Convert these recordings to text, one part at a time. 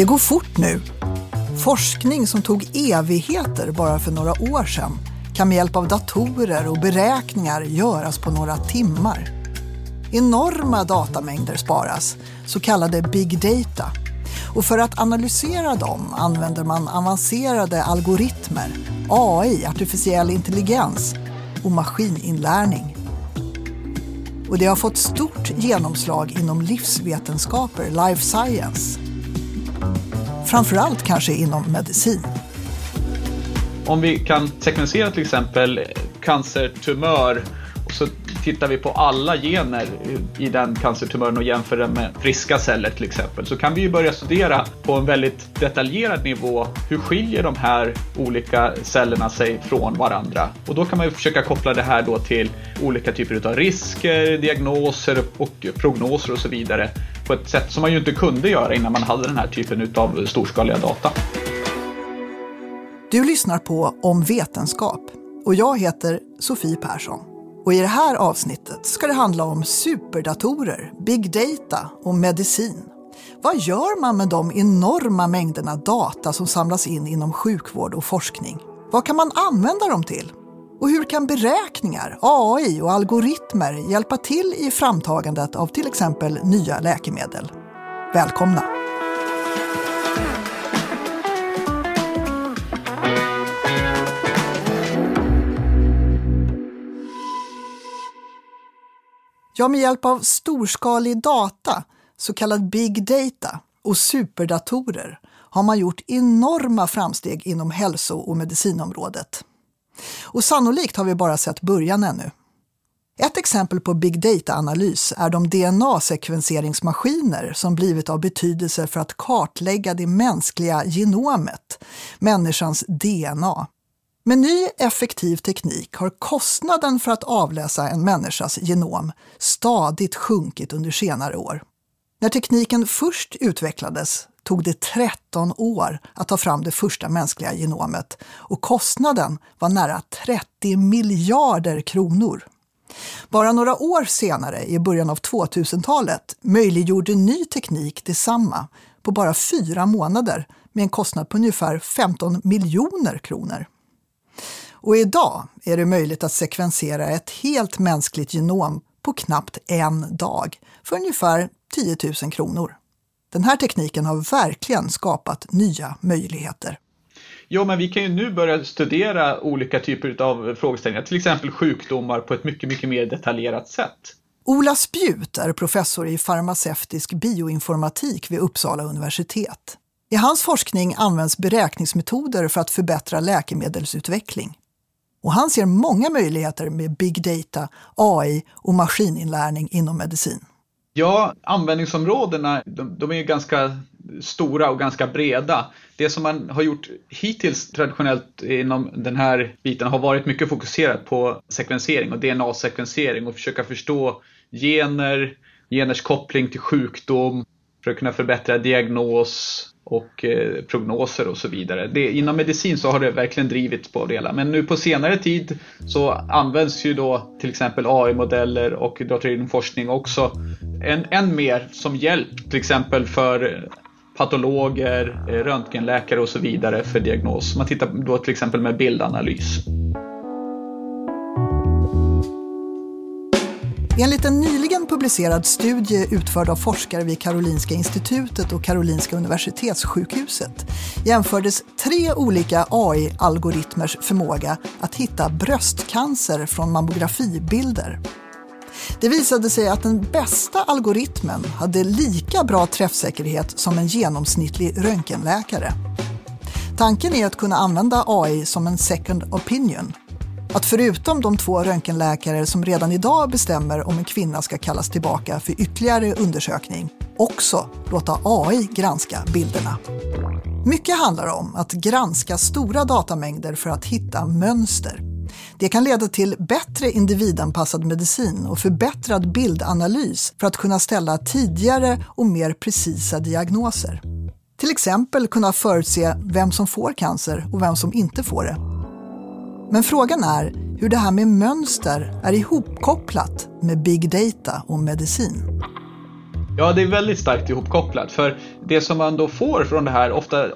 Det går fort nu. Forskning som tog evigheter bara för några år sedan kan med hjälp av datorer och beräkningar göras på några timmar. Enorma datamängder sparas, så kallade big data. Och för att analysera dem använder man avancerade algoritmer, AI, artificiell intelligens och maskininlärning. Och det har fått stort genomslag inom livsvetenskaper, life science. Framförallt kanske inom medicin. Om vi kan sekvensera till exempel cancertumör tittar vi på alla gener i den cancertumören och jämför den med friska celler till exempel så kan vi ju börja studera på en väldigt detaljerad nivå hur skiljer de här olika cellerna sig från varandra? Och då kan man ju försöka koppla det här då till olika typer av risker, diagnoser och prognoser och så vidare på ett sätt som man ju inte kunde göra innan man hade den här typen av storskaliga data. Du lyssnar på Om vetenskap och jag heter Sofie Persson. Och i det här avsnittet ska det handla om superdatorer, big data och medicin. Vad gör man med de enorma mängderna data som samlas in inom sjukvård och forskning? Vad kan man använda dem till? Och hur kan beräkningar, AI och algoritmer hjälpa till i framtagandet av till exempel nya läkemedel? Välkomna! Ja, med hjälp av storskalig data, så kallad big data, och superdatorer har man gjort enorma framsteg inom hälso och medicinområdet. Och sannolikt har vi bara sett början ännu. Ett exempel på big data-analys är de DNA-sekvenseringsmaskiner som blivit av betydelse för att kartlägga det mänskliga genomet, människans DNA. Med ny effektiv teknik har kostnaden för att avläsa en människas genom stadigt sjunkit under senare år. När tekniken först utvecklades tog det 13 år att ta fram det första mänskliga genomet och kostnaden var nära 30 miljarder kronor. Bara några år senare, i början av 2000-talet, möjliggjorde ny teknik detsamma på bara fyra månader med en kostnad på ungefär 15 miljoner kronor. Och idag är det möjligt att sekvensera ett helt mänskligt genom på knappt en dag för ungefär 10 000 kronor. Den här tekniken har verkligen skapat nya möjligheter. Jo, men vi kan ju nu börja studera olika typer av frågeställningar, till exempel sjukdomar på ett mycket, mycket mer detaljerat sätt. Ola Spjut är professor i farmaceutisk bioinformatik vid Uppsala universitet. I hans forskning används beräkningsmetoder för att förbättra läkemedelsutveckling. Och han ser många möjligheter med big data, AI och maskininlärning inom medicin. Ja, användningsområdena de, de är ju ganska stora och ganska breda. Det som man har gjort hittills traditionellt inom den här biten har varit mycket fokuserat på sekvensering och DNA-sekvensering och försöka förstå gener, geners koppling till sjukdom, för att kunna förbättra diagnos och eh, prognoser och så vidare. Det, inom medicin så har det verkligen drivits på det hela. Men nu på senare tid så används ju då till exempel AI-modeller och datadriven forskning också än, än mer som hjälp till exempel för patologer, eh, röntgenläkare och så vidare för diagnos. Man tittar då till exempel med bildanalys. Enligt en nyligen publicerad studie utförd av forskare vid Karolinska institutet och Karolinska universitetssjukhuset jämfördes tre olika AI-algoritmers förmåga att hitta bröstcancer från mammografibilder. Det visade sig att den bästa algoritmen hade lika bra träffsäkerhet som en genomsnittlig röntgenläkare. Tanken är att kunna använda AI som en second opinion att förutom de två röntgenläkare som redan idag bestämmer om en kvinna ska kallas tillbaka för ytterligare undersökning, också låta AI granska bilderna. Mycket handlar om att granska stora datamängder för att hitta mönster. Det kan leda till bättre individanpassad medicin och förbättrad bildanalys för att kunna ställa tidigare och mer precisa diagnoser. Till exempel kunna förutse vem som får cancer och vem som inte får det men frågan är hur det här med mönster är ihopkopplat med big data och medicin. Ja, det är väldigt starkt ihopkopplat. För det som man då får från det här, ofta,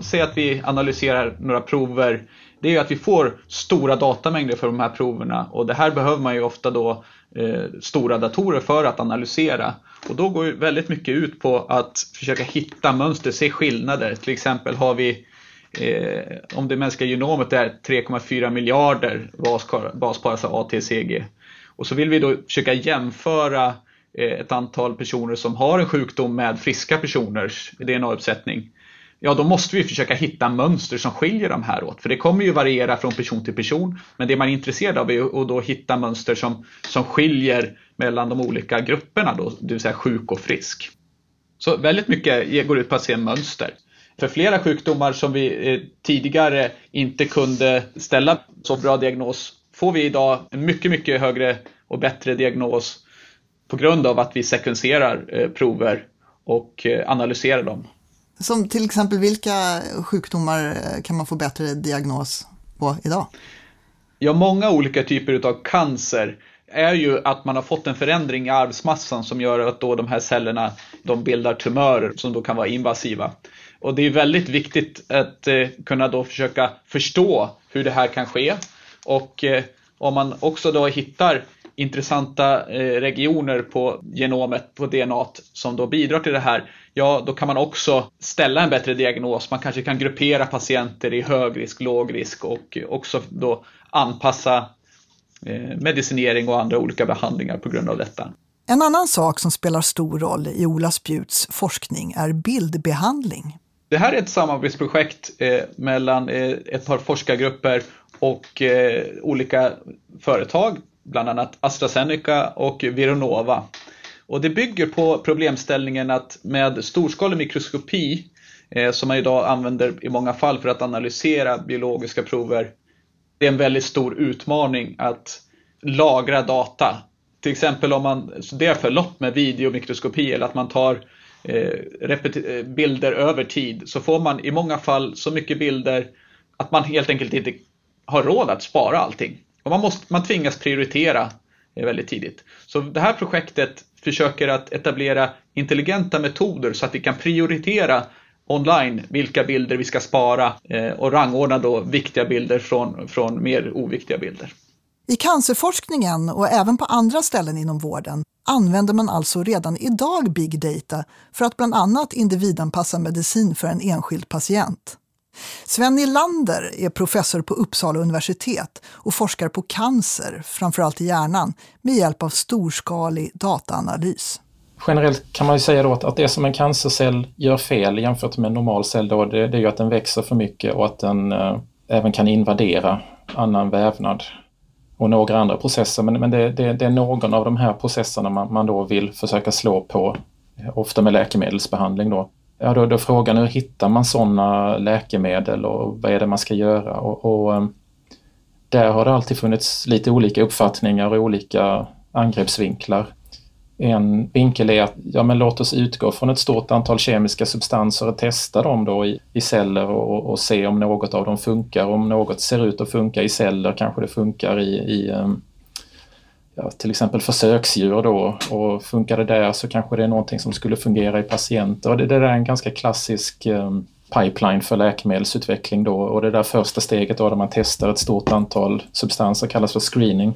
säg att vi analyserar några prover, det är ju att vi får stora datamängder för de här proverna och det här behöver man ju ofta då eh, stora datorer för att analysera. Och då går ju väldigt mycket ut på att försöka hitta mönster, se skillnader. Till exempel har vi eh, om det mänskliga genomet är 3,4 miljarder basparas av ATCG. Och så vill vi då försöka jämföra Eh, ett antal personer som har en sjukdom med friska personers DNA-uppsättning. Ja, då måste vi försöka hitta mönster som skiljer de här åt. För det kommer ju variera från person till person. Men det man är intresserad av är att då hitta mönster som, som skiljer mellan de olika grupperna, då, det vill säga sjuk och frisk. Så väldigt mycket går ut på att se mönster. För flera sjukdomar som vi eh, tidigare inte kunde ställa så bra diagnos får vi idag en mycket, mycket högre och bättre diagnos på grund av att vi sekvenserar eh, prover och eh, analyserar dem. Som till exempel vilka sjukdomar kan man få bättre diagnos på idag? Ja, många olika typer av cancer är ju att man har fått en förändring i arvsmassan som gör att då de här cellerna de bildar tumörer som då kan vara invasiva. Och det är väldigt viktigt att eh, kunna då försöka förstå hur det här kan ske. Och eh, om man också då hittar intressanta eh, regioner på genomet, på DNA som då bidrar till det här, ja då kan man också ställa en bättre diagnos. Man kanske kan gruppera patienter i högrisk, lågrisk och också då anpassa eh, medicinering och andra olika behandlingar på grund av detta. En annan sak som spelar stor roll i Ola Spjuts forskning är bildbehandling. Det här är ett samarbetsprojekt eh, mellan eh, ett par forskargrupper och eh, olika företag bland annat AstraZeneca och Vironova. Och det bygger på problemställningen att med storskalig mikroskopi, som man idag använder i många fall för att analysera biologiska prover, det är en väldigt stor utmaning att lagra data. Till exempel om man studerar förlopp med videomikroskopi eller att man tar Eh, eh, bilder över tid så får man i många fall så mycket bilder att man helt enkelt inte har råd att spara allting. Och man, måste, man tvingas prioritera eh, väldigt tidigt. Så det här projektet försöker att etablera intelligenta metoder så att vi kan prioritera online vilka bilder vi ska spara eh, och rangordna då viktiga bilder från, från mer oviktiga bilder. I cancerforskningen och även på andra ställen inom vården använder man alltså redan idag big data för att bland annat individanpassa medicin för en enskild patient. Sven Nylander är professor på Uppsala universitet och forskar på cancer, framförallt i hjärnan, med hjälp av storskalig dataanalys. Generellt kan man ju säga då att, det som en cancercell gör fel jämfört med en normal cell då, det, det är ju att den växer för mycket och att den eh, även kan invadera annan vävnad och några andra processer. Men, men det, det, det, är någon av de här processerna man, man då vill försöka slå på, eh, ofta med läkemedelsbehandling då. Ja, då, då frågan hur hittar man sådana läkemedel och vad är det man ska göra? Och, och, eh, där har det alltid funnits lite olika uppfattningar och olika angreppsvinklar. En vinkel är att ja, men låt oss utgå från ett stort antal kemiska substanser och testa dem då i, i celler och, och, se om något av dem funkar. Om något ser ut att funka i celler kanske det funkar i, i ehm, ja, till exempel försöksdjur då och funkar det där så kanske det är någonting som skulle fungera i patienter. Och det, det där är en ganska klassisk um, pipeline för läkemedelsutveckling då och det där första steget då där man testar ett stort antal substanser kallas för screening.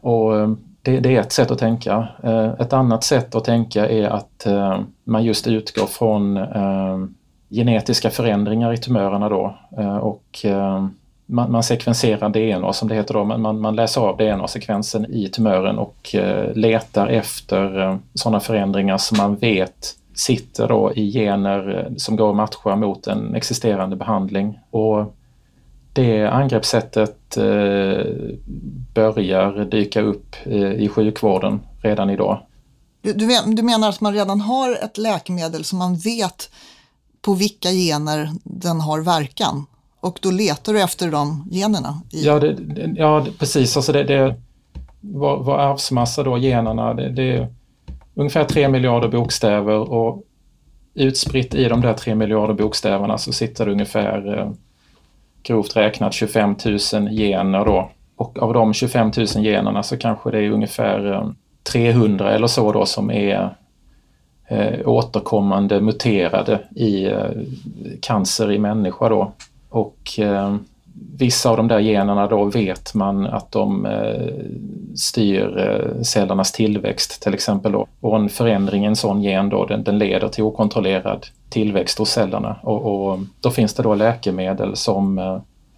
Och um, det, det, är ett sätt att tänka. Eh, ett annat sätt att tänka är att eh, man just utgår från eh, genetiska förändringar i tumörerna då och man, man sekvenserar DNA som det heter då, men man, man läser av DNA-sekvensen i tumören och letar efter sådana förändringar som man vet sitter då i gener som går att matcha mot en existerande behandling. Och det angreppssättet eh, börjar dyka upp eh, i sjukvården redan idag. Du, menar att man redan har ett läkemedel som man vet på vilka gener den har verkan? Och då letar du efter de generna? I... Ja, det, ja, precis. Alltså det, det, vad, vad arvsmassa då, generna, det, det är ungefär 3 miljarder bokstäver och utspritt i de där 3 miljarder bokstäverna så sitter det ungefär eh, grovt räknat 25 000 gener då. Och av de 25 000 generna så kanske det är ungefär eh, 300 eller så då som är eh, återkommande muterade i eh, cancer i människa då. Och eh, vissa av de där generna då vet man att de eh, styr eh, cellernas tillväxt till exempel. Då. Och en förändring i en sån gen då, den, den leder till okontrollerad tillväxt hos cellerna. Och, och eh, då finns det då läkemedel som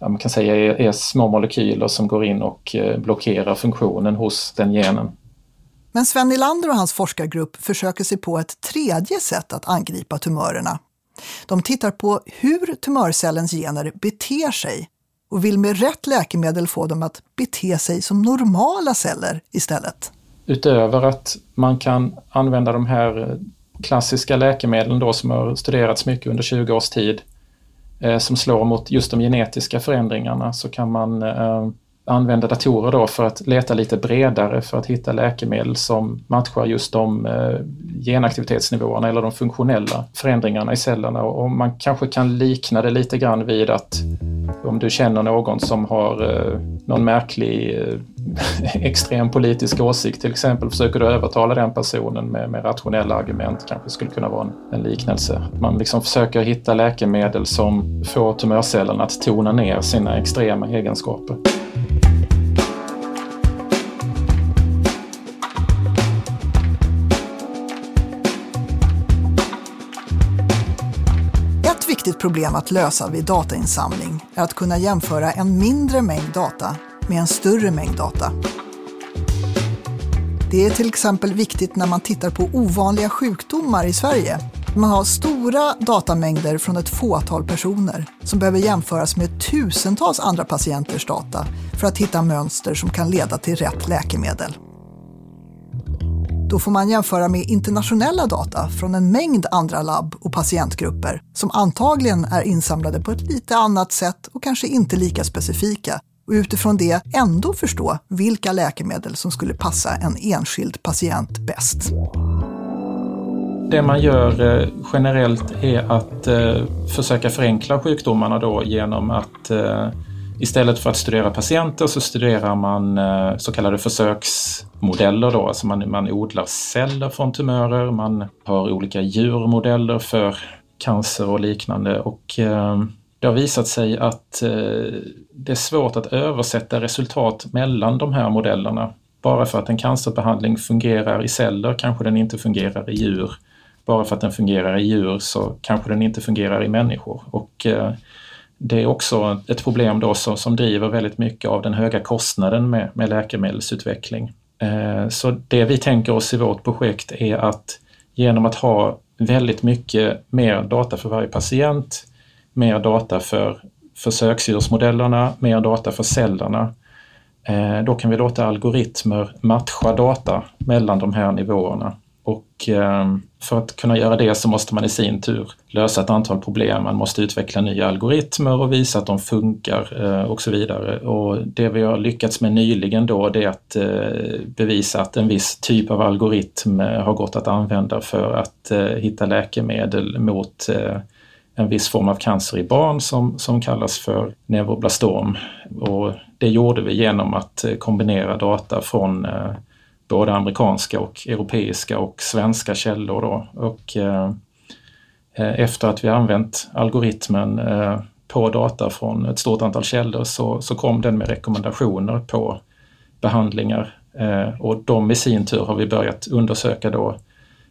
man kan säga är, är, små molekyler som går in och blockerar funktionen hos den genen. Men Sven Nylander och hans forskargrupp försöker sig på ett tredje sätt att angripa tumörerna. De tittar på hur tumörcellens gener beter sig och vill med rätt läkemedel få dem att bete sig som normala celler istället. Utöver att man kan använda de här eh, klassiska läkemedlen då som har studerats mycket under 20 års tid eh, som slår mot just de genetiska förändringarna så kan man eh, använda datorer då för att leta lite bredare för att hitta läkemedel som matchar just de eh, genaktivitetsnivåerna eller de funktionella förändringarna i cellerna. Och man kanske kan likna det lite grann vid att om du känner någon som har eh, någon märklig eh, extrem politisk åsikt till exempel, försöker du övertala den personen med, med rationella argument, kanske skulle kunna vara en, en liknelse. Man liksom försöker hitta läkemedel som får tumörcellerna att tona ner sina extrema egenskaper. Viktigt problem att lösa vid datainsamling är att kunna jämföra en mindre mängd data med en större mängd data. Det är till exempel viktigt när man tittar på ovanliga sjukdomar i Sverige. Man har stora datamängder från ett fåtal personer som behöver jämföras med tusentals andra patienters data för att hitta mönster som kan leda till rätt läkemedel. Då får man jämföra med internationella data från en mängd andra labb och patientgrupper som antagligen är insamlade på ett lite annat sätt och kanske inte lika specifika och utifrån det ändå förstå vilka läkemedel som skulle passa en enskild patient bäst. Det man gör eh, generellt är att eh, försöka förenkla sjukdomarna då genom att eh, Istället för att studera patienter så studerar man eh, så kallade försöksmodeller. Då. Alltså man, man odlar celler från tumörer, man har olika djurmodeller för cancer och liknande. Och eh, det har visat sig att eh, det är svårt att översätta resultat mellan de här modellerna. Bara för att en cancerbehandling fungerar i celler kanske den inte fungerar i djur. Bara för att den fungerar i djur så kanske den inte fungerar i människor. Och eh, det är också ett problem då som, som driver väldigt mycket av den höga kostnaden med, med läkemedelsutveckling. Eh, så det vi tänker oss i vårt projekt är att genom att ha väldigt mycket mer data för varje patient, mer data för försöksdjursmodellerna, mer data för cellerna, eh, då kan vi låta algoritmer matcha data mellan de här nivåerna. Och eh, för att kunna göra det så måste man i sin tur lösa ett antal problem. Man måste utveckla nya algoritmer och visa att de funkar eh, och så vidare. Och det vi har lyckats med nyligen då det är att eh, bevisa att en viss typ av algoritm har gått att använda för att hitta läkemedel mot en viss form av cancer i barn som, som kallas för neuroblastom. Och det gjorde vi genom att kombinera data från både amerikanska och europeiska och svenska källor. Då. Och, eh, eh efter att vi använt algoritmen eh, på data från ett stort antal källor så, så kom den med rekommendationer på behandlingar eh, och de i sin tur har vi börjat undersöka då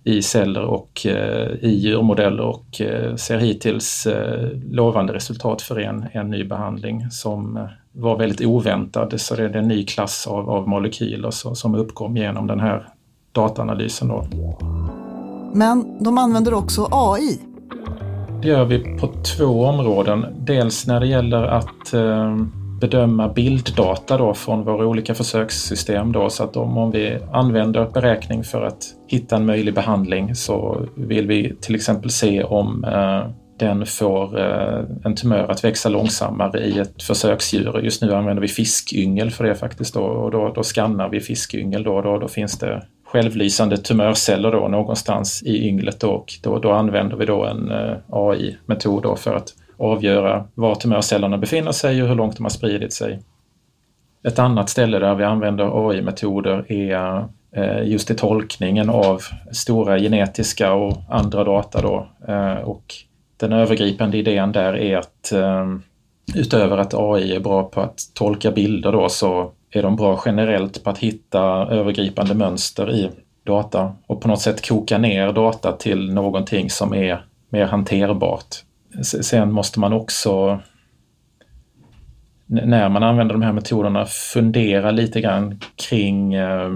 i celler och eh, i djurmodeller och eh, ser hittills lovande resultat för en, en ny behandling som var väldigt oväntad. Så det är en ny klass av, av molekyler så, som uppkom genom den här dataanalysen. Då. Men de använder också AI. Det gör vi på två områden. Dels när det gäller att eh, bedöma bilddata då från våra olika försökssystem. Då, så att om, om vi använder beräkning för att hitta en möjlig behandling så vill vi till exempel se om eh, den får eh, en tumör att växa långsammare i ett försöksdjur. Just nu använder vi fiskyngel för det faktiskt då, och då, då skannar vi fiskyngel då, då, då finns det självlysande tumörceller då någonstans i ynglet och då, då använder vi då en eh, AI-metod för att avgöra var tumörcellerna befinner sig och hur långt de har spridit sig. Ett annat ställe där vi använder AI-metoder är eh, just i tolkningen av stora genetiska och andra data. Då. Eh, och den övergripande idén där är att eh, utöver att AI är bra på att tolka bilder då så är de bra generellt på att hitta övergripande mönster i data och på något sätt koka ner data till någonting som är mer hanterbart. Sen måste man också när man använder de här metoderna fundera lite grann kring eh,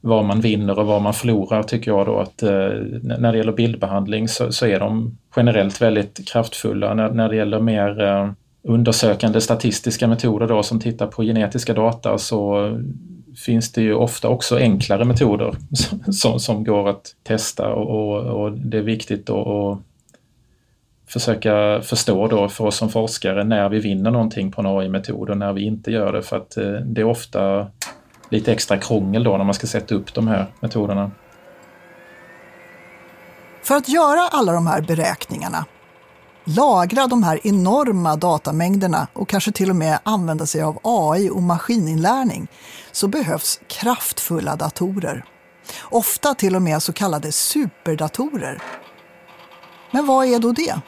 vad man vinner och vad man förlorar tycker jag då att eh, när det gäller bildbehandling så, så, är de generellt väldigt kraftfulla. När, när det gäller mer eh, undersökande statistiska metoder då som tittar på genetiska data så finns det ju ofta också enklare metoder som, som går att testa och, och, och det är viktigt att försöka förstå då för oss som forskare när vi vinner någonting på en AI-metod och när vi inte gör det för att eh, det är ofta lite extra krångel då när man ska sätta upp de här metoderna. För att göra alla de här beräkningarna, lagra de här enorma datamängderna och kanske till och med använda sig av AI och maskininlärning så behövs kraftfulla datorer. Ofta till och med så kallade superdatorer. Men vad är då det?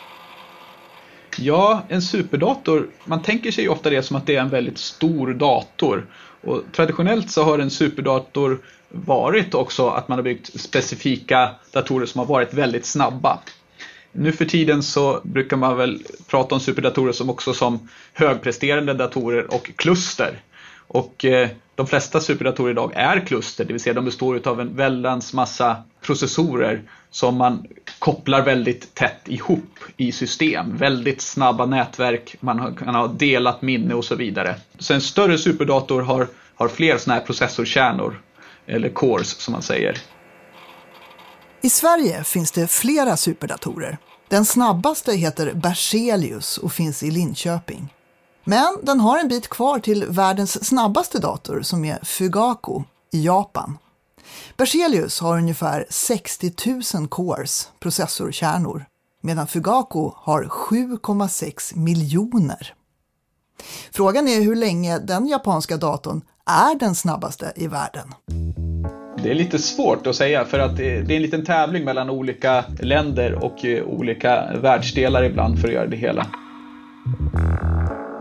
Ja, en superdator, man tänker sig ofta det som att det är en väldigt stor dator. Och traditionellt så har en superdator varit också att man har byggt specifika datorer som har varit väldigt snabba. Nu för tiden så brukar man väl prata om superdatorer som också som högpresterande datorer och kluster. Och eh, de flesta superdatorer idag är kluster, det vill säga de består av en väldans massa processorer som man kopplar väldigt tätt ihop i system. Väldigt snabba nätverk, man kan ha delat minne och så vidare. Så en större superdator har, har fler sådana här processorkärnor, eller cores som man säger. I Sverige finns det flera superdatorer. Den snabbaste heter Berzelius och finns i Linköping. Men den har en bit kvar till världens snabbaste dator som är Fugaku i Japan. Berzelius har ungefär 60 000 cores, processorkärnor, medan Fugaku har 7,6 miljoner. Frågan är hur länge den japanska datorn är den snabbaste i världen. Det är lite svårt att säga för att det är en liten tävling mellan olika länder och eh, olika världsdelar ibland för att göra det hela.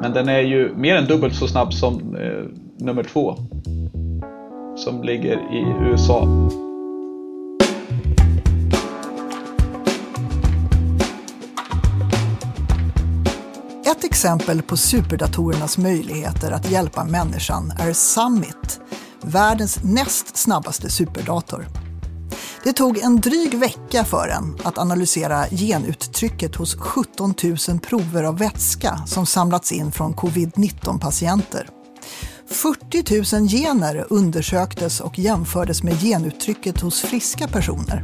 Men den är ju mer än dubbelt så snabb som eh, nummer två. Som ligger i USA. Ett exempel på superdatorernas möjligheter att hjälpa människan är Summit, världens näst snabbaste superdator. Det tog en dryg vecka för den att analysera genuttrycket hos 17 000 prover av vätska som samlats in från covid-19-patienter. 40 000 gener undersöktes och jämfördes med genuttrycket hos friska personer.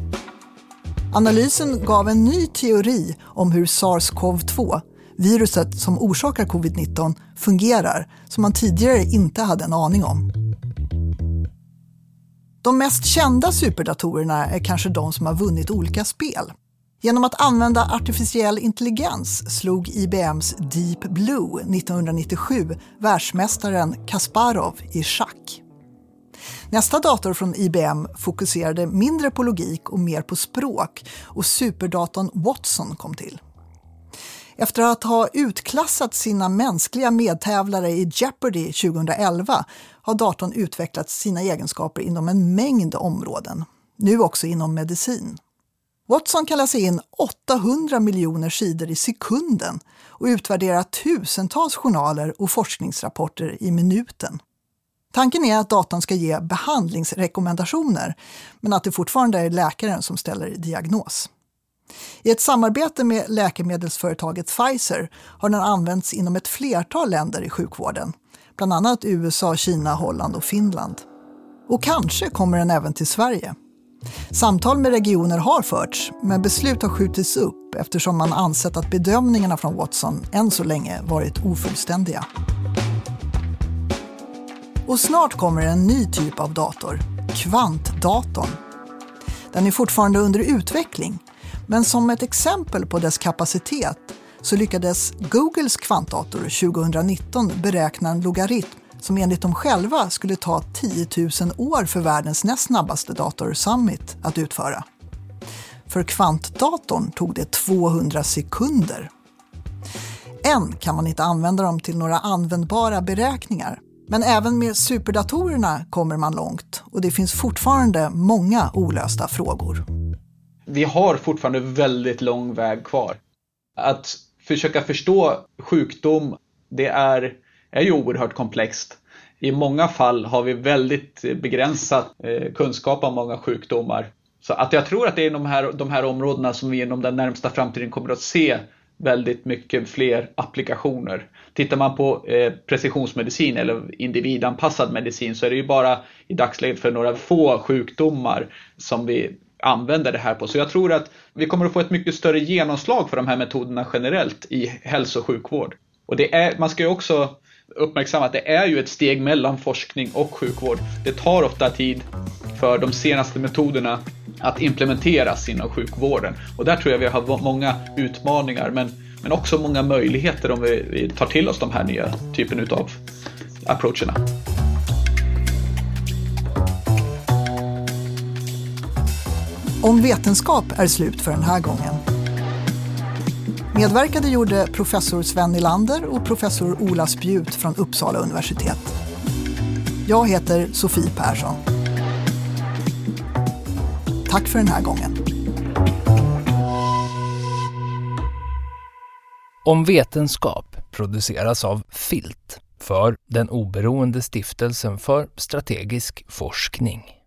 Analysen gav en ny teori om hur sars-cov-2, viruset som orsakar covid-19, fungerar som man tidigare inte hade en aning om. De mest kända superdatorerna är kanske de som har vunnit olika spel. Genom att använda artificiell intelligens slog IBMs Deep Blue 1997 världsmästaren Kasparov i schack. Nästa dator från IBM fokuserade mindre på logik och mer på språk och superdatorn Watson kom till. Efter att ha utklassat sina mänskliga medtävlare i Jeopardy 2011 har datorn utvecklat sina egenskaper inom en mängd områden, nu också inom medicin. Watson kan läsa in 800 miljoner sidor i sekunden och utvärdera tusentals journaler och forskningsrapporter i minuten. Tanken är att datorn ska ge behandlingsrekommendationer, men att det fortfarande är läkaren som ställer diagnos. I ett samarbete med läkemedelsföretaget Pfizer har den använts inom ett flertal länder i sjukvården, bland annat USA, Kina, Holland och Finland. Och kanske kommer den även till Sverige. Samtal med regioner har förts, men beslut har skjutits upp eftersom man ansett att bedömningarna från Watson än så länge varit ofullständiga. Och snart kommer en ny typ av dator, kvantdatorn. Den är fortfarande under utveckling men som ett exempel på dess kapacitet så lyckades Googles kvantdator 2019 beräkna en logaritm som enligt dem själva skulle ta 10 000 år för världens näst snabbaste dator Summit att utföra. För kvantdatorn tog det 200 sekunder. Än kan man inte använda dem till några användbara beräkningar. Men även med superdatorerna kommer man långt och det finns fortfarande många olösta frågor. Vi har fortfarande väldigt lång väg kvar. Att försöka förstå sjukdom, det är, är ju oerhört komplext. I många fall har vi väldigt begränsad eh, kunskap om många sjukdomar. Så att jag tror att det är de här, de här områdena som vi inom den närmsta framtiden kommer att se väldigt mycket fler applikationer. Tittar man på eh, precisionsmedicin eller individanpassad medicin så är det ju bara i dagsläget för några få sjukdomar som vi använder det här på. Så jag tror att vi kommer att få ett mycket större genomslag för de här metoderna generellt i hälso och sjukvård. Och det är, man ska ju också uppmärksamma att det är ju ett steg mellan forskning och sjukvård. Det tar ofta tid för de senaste metoderna att implementeras inom sjukvården. Och där tror jag vi har många utmaningar men, men också många möjligheter om vi, vi tar till oss de här nya typen av approacherna. Om vetenskap är slut för den här gången. Medverkade gjorde professor Sven Nylander och professor Ola Spjut från Uppsala universitet. Jag heter Sofie Persson. Tack för den här gången. Om vetenskap produceras av Filt för den oberoende stiftelsen för strategisk forskning.